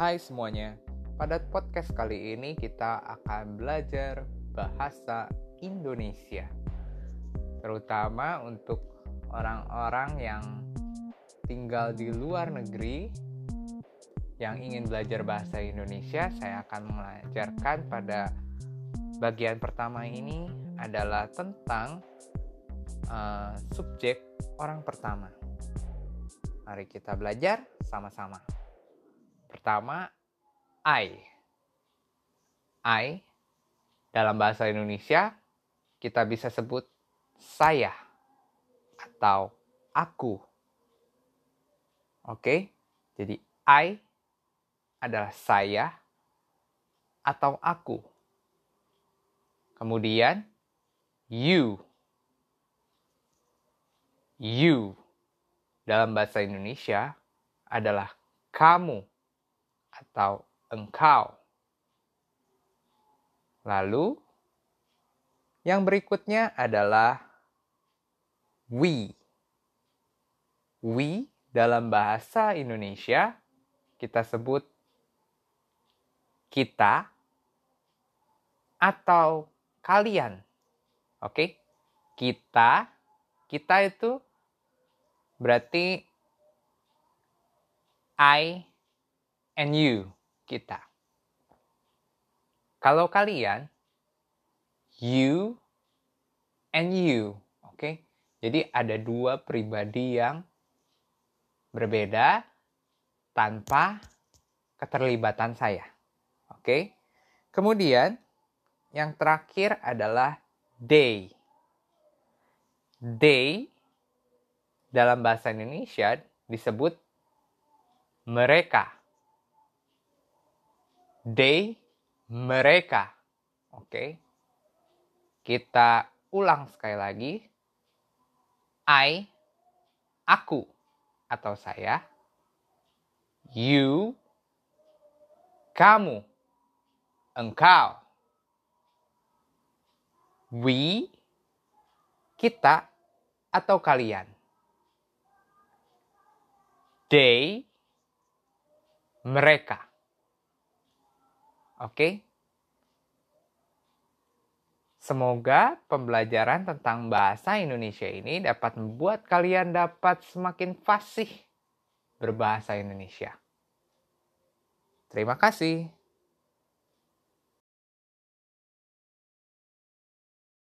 Hai semuanya, pada podcast kali ini kita akan belajar bahasa Indonesia. Terutama untuk orang-orang yang tinggal di luar negeri yang ingin belajar bahasa Indonesia, saya akan mengajarkan pada bagian pertama ini adalah tentang uh, subjek orang pertama. Mari kita belajar sama-sama. Pertama, I. I dalam bahasa Indonesia kita bisa sebut saya atau aku. Oke, jadi I adalah saya atau aku. Kemudian you. You dalam bahasa Indonesia adalah kamu atau engkau. Lalu, yang berikutnya adalah we. We dalam bahasa Indonesia kita sebut kita atau kalian. Oke? Kita kita itu berarti I and you, kita. Kalau kalian, you and you, oke? Okay? Jadi ada dua pribadi yang berbeda tanpa keterlibatan saya. Oke? Okay? Kemudian yang terakhir adalah they. They dalam bahasa Indonesia disebut mereka. They, mereka. Oke. Kita ulang sekali lagi. I, aku atau saya. You, kamu, engkau. We, kita atau kalian. They, mereka. Oke. Semoga pembelajaran tentang bahasa Indonesia ini dapat membuat kalian dapat semakin fasih berbahasa Indonesia. Terima kasih.